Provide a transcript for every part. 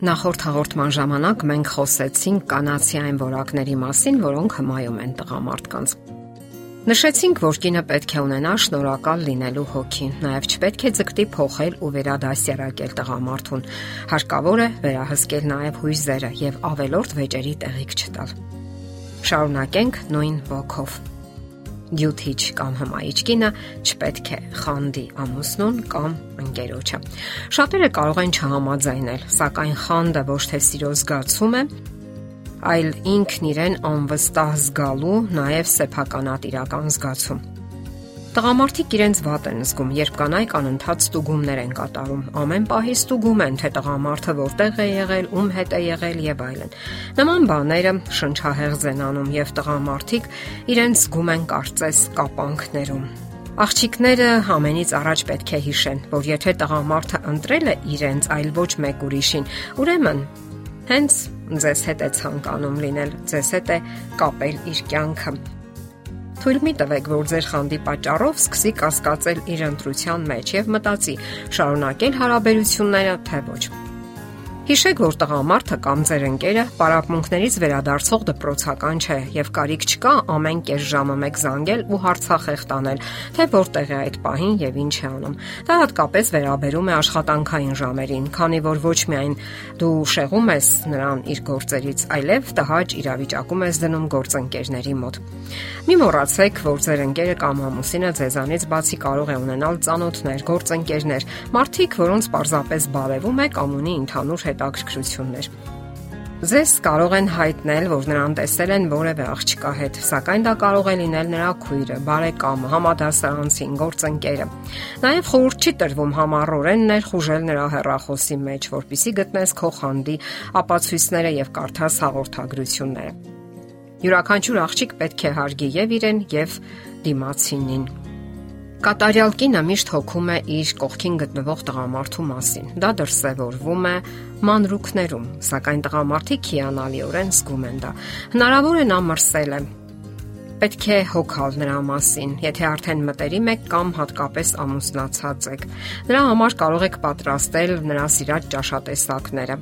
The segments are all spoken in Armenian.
Նախորդ հաղորդման ժամանակ մենք խոսեցինք կանացի այն որակների մասին, որոնք հմայում են տղամարդկանց։ Նշեցինք, որ կինը պետք է ունենա շնորհակալ լինելու հոգի, նաև չպետք է ձգտի փոխել ու վերադասյարակել տղամարդուն։ Հարկավոր է վերահսկել նաև հույզերը եւ ավելորդ վեճերի տեղիք չտալ։ Շարունակենք նույն ոգով դյութիչ կամ հմայիչ կինը չպետք է խանդի ամուսնուն կամ ընկերոջը։ Շատերը կարող են չհամաձայնել, սակայն խանդը ոչ թե սիրո զգացում է, այլ ինքն իրեն անվստահ զգալու, նաև սեփականատիրական զգացում։ Տղամարդիկ իրենց վատ են զգում, երբ կանայք անընդհատ ստուգումներ են կատարում։ Ամեն պահի ստուգում են, թե տղամարդը որտեղ է եղել, ում հետ է եղել եւ այլն։ Նման բաները շնչահեղձ են անում եւ տղամարդիկ իրենց զգում են կարծես կապանքներում։ Աղջիկները ամենից առաջ պետք է հիշեն, որ եթե տղամարդը ընտրել է իրենց, այլ ոչ մեկ ուրիշին, ուրեմն հենց ձեզ հետ է ցանկանում լինել, ձեզ հետ է կապել իր կյանքը Թույլ մի տվեք, որ ձեր խանդի պատճառով սկսի կասկածել իր ընտրության մեջ եւ մտածի՝ շարունակել հարաբերությունները թե ոչ։ Հիշեք, որ տղամարդը կամ ձեր ընկերը պարապմունքներից վերադարձող դպրոցական չէ եւ կարիք չկա ամեն կես ժամը մեկ զանգել ու հարցախեղ տանել, թե որտեղ է այդ պահին եւ ինչ է անում։ Դա հատկապես վերաբերում է աշխատանքային ժամերին, քանի որ ոչ միայն դու շեղում ես նրան իր գործերից, այլև տհաճ իրավիճակում ես դնում գործընկերների մոտ։ Մի մոռացեք, որ ձեր ընկերը կամ ամուսինը ձեզանից բացի կարող է ունենալ ծանոթներ, գործընկերներ, մարդիկ, որոնց պարզապես բարևում է կամ ունի ընդհանուր հետաքրքրություններ։ Ձեզ կարող են հայտնել, որ նրան տեսել են որևէ աղջկա հետ, սակայն դա կարող է լինել նրա քույրը, բարեկամը, համադասարանցին, գործընկերը։ Նաև խորհուրդ չի տրվում համառորեն ներխուժել նրա հեռախոսի մեջ, որpիսի գտնես քո խանդի ապացույցները եւ կարդաս հաղորդագրությունները։ Յուրաքանչյուր աղջիկ պետք է հարգի եւ իրեն եւ դիմացինին։ Կատարյալ կինը միշտ հոգում է իր կողքին գտնվող տղամարդու մասին։ Դա դրսևորվում է մանրուքներում, սակայն տղամարդիկ հիանալիորեն զգում են դա։ Հնարավոր է նա մրսել է, պետք է հոգալ նրա մասին, եթե արդեն մտերիմ եք կամ հատկապես ամուսնացած եք։ Նրա համար կարող եք պատրաստել նրա սիրած ճաշատեսակները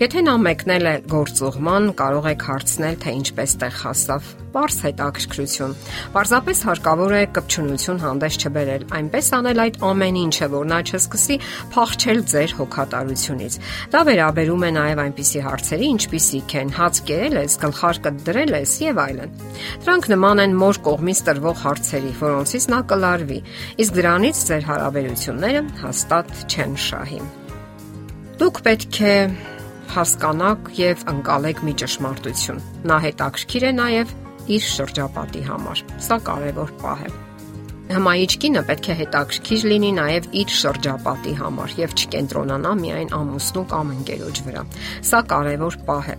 Եթե նա մեկնել է գործուղման, կարող եք հարցնել, թե ինչպես տեղ հասավ։ Պարս հետաքրքրություն։ Պարզապես հարկավոր է կպչունություն հանդես չբերել, այնպես անել այդ ամեն ինչը, որ նա չսկսի փախչել ձեր հոգատարությունից։ Դա վերաբերում է նաև այնպիսի հարցերի, ինչպիսիք են. Հաց կերել ես, գլխարկը դրել ես եւ այլն։ Դրանք նման են մոր կողմից տրվող հարցերի, որոնցից նա կլարվի, իսկ դրանից ձեր հարաբերությունները հաստատ չեն շահի։ Դուք պետք է հասկանաք եւ ընկալեք մի ճշմարտություն։ Նա հետաքրքիր է նաեւ իր շրջապատի համար։ Սա կարևոր պահ է։ Հմայիչ կինը պետք է հետաքրքիր լինի նաև իր շրջապատի համար եւ չկենտրոնանա միայն ամուսնու կամ ընկերոջ վրա։ Սա կարևոր պահ է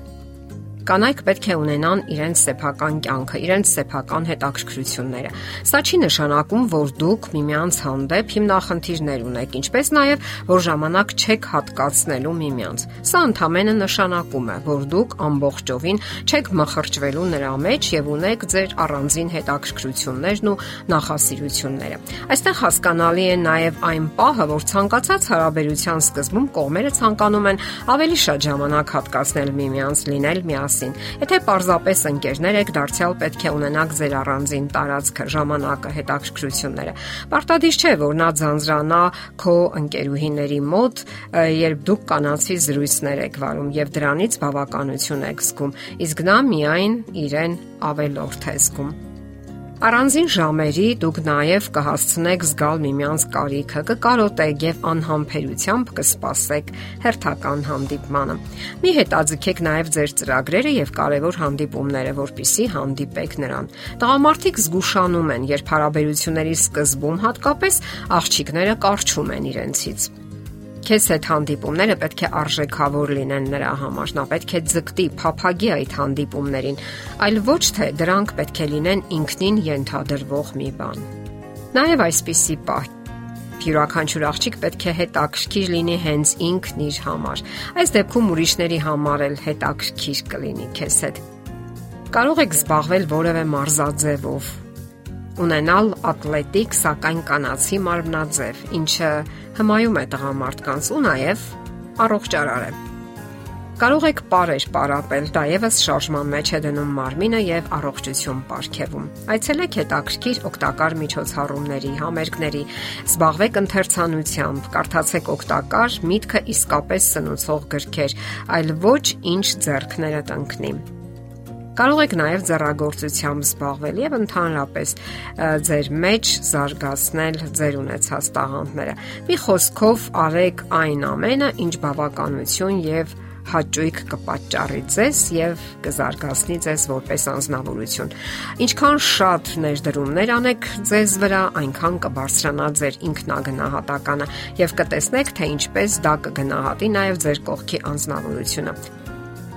Կանայք պետք է ունենան իրենց սեփական կյանքը, իրենց սեփական հետաքրքրությունները։ Սա չի նշանակում, որ դուք միմյանց հանդեպ հիմնախնդիրներ ունեք, ինչպես նաև որ ժամանակ չեք հատկացնելու միմյանց։ Սա ընդհանրապես նշանակում է, որ դուք ամբողջովին չեք մխրճվելու նրա մեջ եւ ունեք ձեր առանձին հետաքրքրություններն ու նախասիրությունները։ Այստեղ հասկանալի է նաև այն պահը, որ ցանկացած հարաբերության սկզբում կողմերը ցանկանում են ավելի շատ ժամանակ հատկացնել միմյանց, լինել միասին մասին։ Եթե պարզապես ընկերներ եք, դարձյալ պետք է ունենաք ձեր առանձին տարածքը, ժամանակը, հետաքրքրությունները։ Պարտադիր չէ, որ նա ձանձրանա քո ընկերուհիների մոտ, երբ դուք կանացի զրույցներ եք վարում եւ դրանից բավականություն եք զգում, իսկ նա միայն իրեն ավելորդ է զգում։ Առանձին ժամերի դուք նաև կհասցնեք զգալ միմյանց կարիքը, կկարոտեք եւ անհամբերությամբ կսպասեք հերթական հանդիպմանը։ Մի հետաձգեք նաև ձեր ծրագրերը եւ կարևոր հանդիպումները, որpիսի հանդիպեք նրան։ Տղամարդիկ զգուշանում են, երբ հարաբերությունների սկզբում հատկապես աղջիկները կարճում են իրենցից Քեզ հետ հանդիպումները պետք է արժեքավոր լինեն նրա համար։ Նա պետք է ձգտի փափագի այդ հանդիպումներին, այլ ոչ թե դրանք պետք է լինեն ինքնին ենթադրվող մի բան։ Նաև այսպիսի պահ. Յուրաքանչյուր աղջիկ պետք է հետաքրքիր լինի հենց ինքն իր համար։ Այս դեպքում ուրիշների համար էլ հետաքրքիր կլինի քեզ հետ։ Կարող եք զբաղվել որևէ մարզաձևով, ունենալ ատլետիկ, սակայն կանացի մարմնաձև, ինչը հմայում է տղամարդկանց ու նաև առողջարար է։ Կարող եք parեր պարապել, դա եւս շարժման մեջ է դնում մարմինը եւ առողջություն ապարգևում։ Այցելեք հետաքրքիր օգտակար միջոցառումների, համերգների, զբաղվեք ընթերցանությամբ, կարդացեք օգտակար, միտքը իսկապես սնուցող գրքեր, այլ ոչ ինչ ձեռքները տնկնի։ Կարող եք նաև ձեռագործությամբ զբաղվել եւ ընդհանրապես ձեր մեջ զարգացնել ձեր ունեցած տաղանդները։ Մի խոսքով արեք այն ամենը, ինչ բավականություն եւ հաճույք կպատճառի ձեզ եւ կզարգացնի ձեզ որպես անznավորություն։ Ինչքան շատ ներդրումներ անեք ձեզ վրա, այնքան կբարձրանա ձեր ինքնագնահատականը եւ կտեսնեք, թե ինչպես դա կգնահատի նաեւ ձեր կողքի անznավորությունը։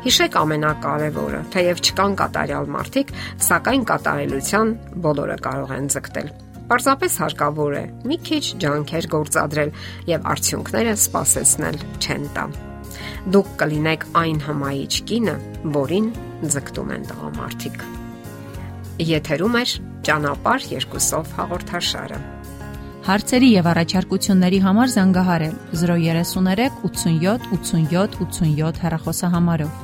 Հիշեք ամենակարևորը, թեև չկան կատարյալ մարդիկ, սակայն կատարելության բոլորը կարող են ձգտել։ Պարզապես հարկավոր է մի քիչ ջանքեր գործադրել եւ արդյունքները սпасեցնել չեն տա։ Դուք կլինեք այն հմայիչ կինը, որին ձգտում են տղամարդիկ։ Եթերում է ճանապարհ երկուսով հաղորդաշարը։ Հարցերի եւ առաջարկությունների համար զանգահարել 033 87 87 87 հեռախոսահամարով։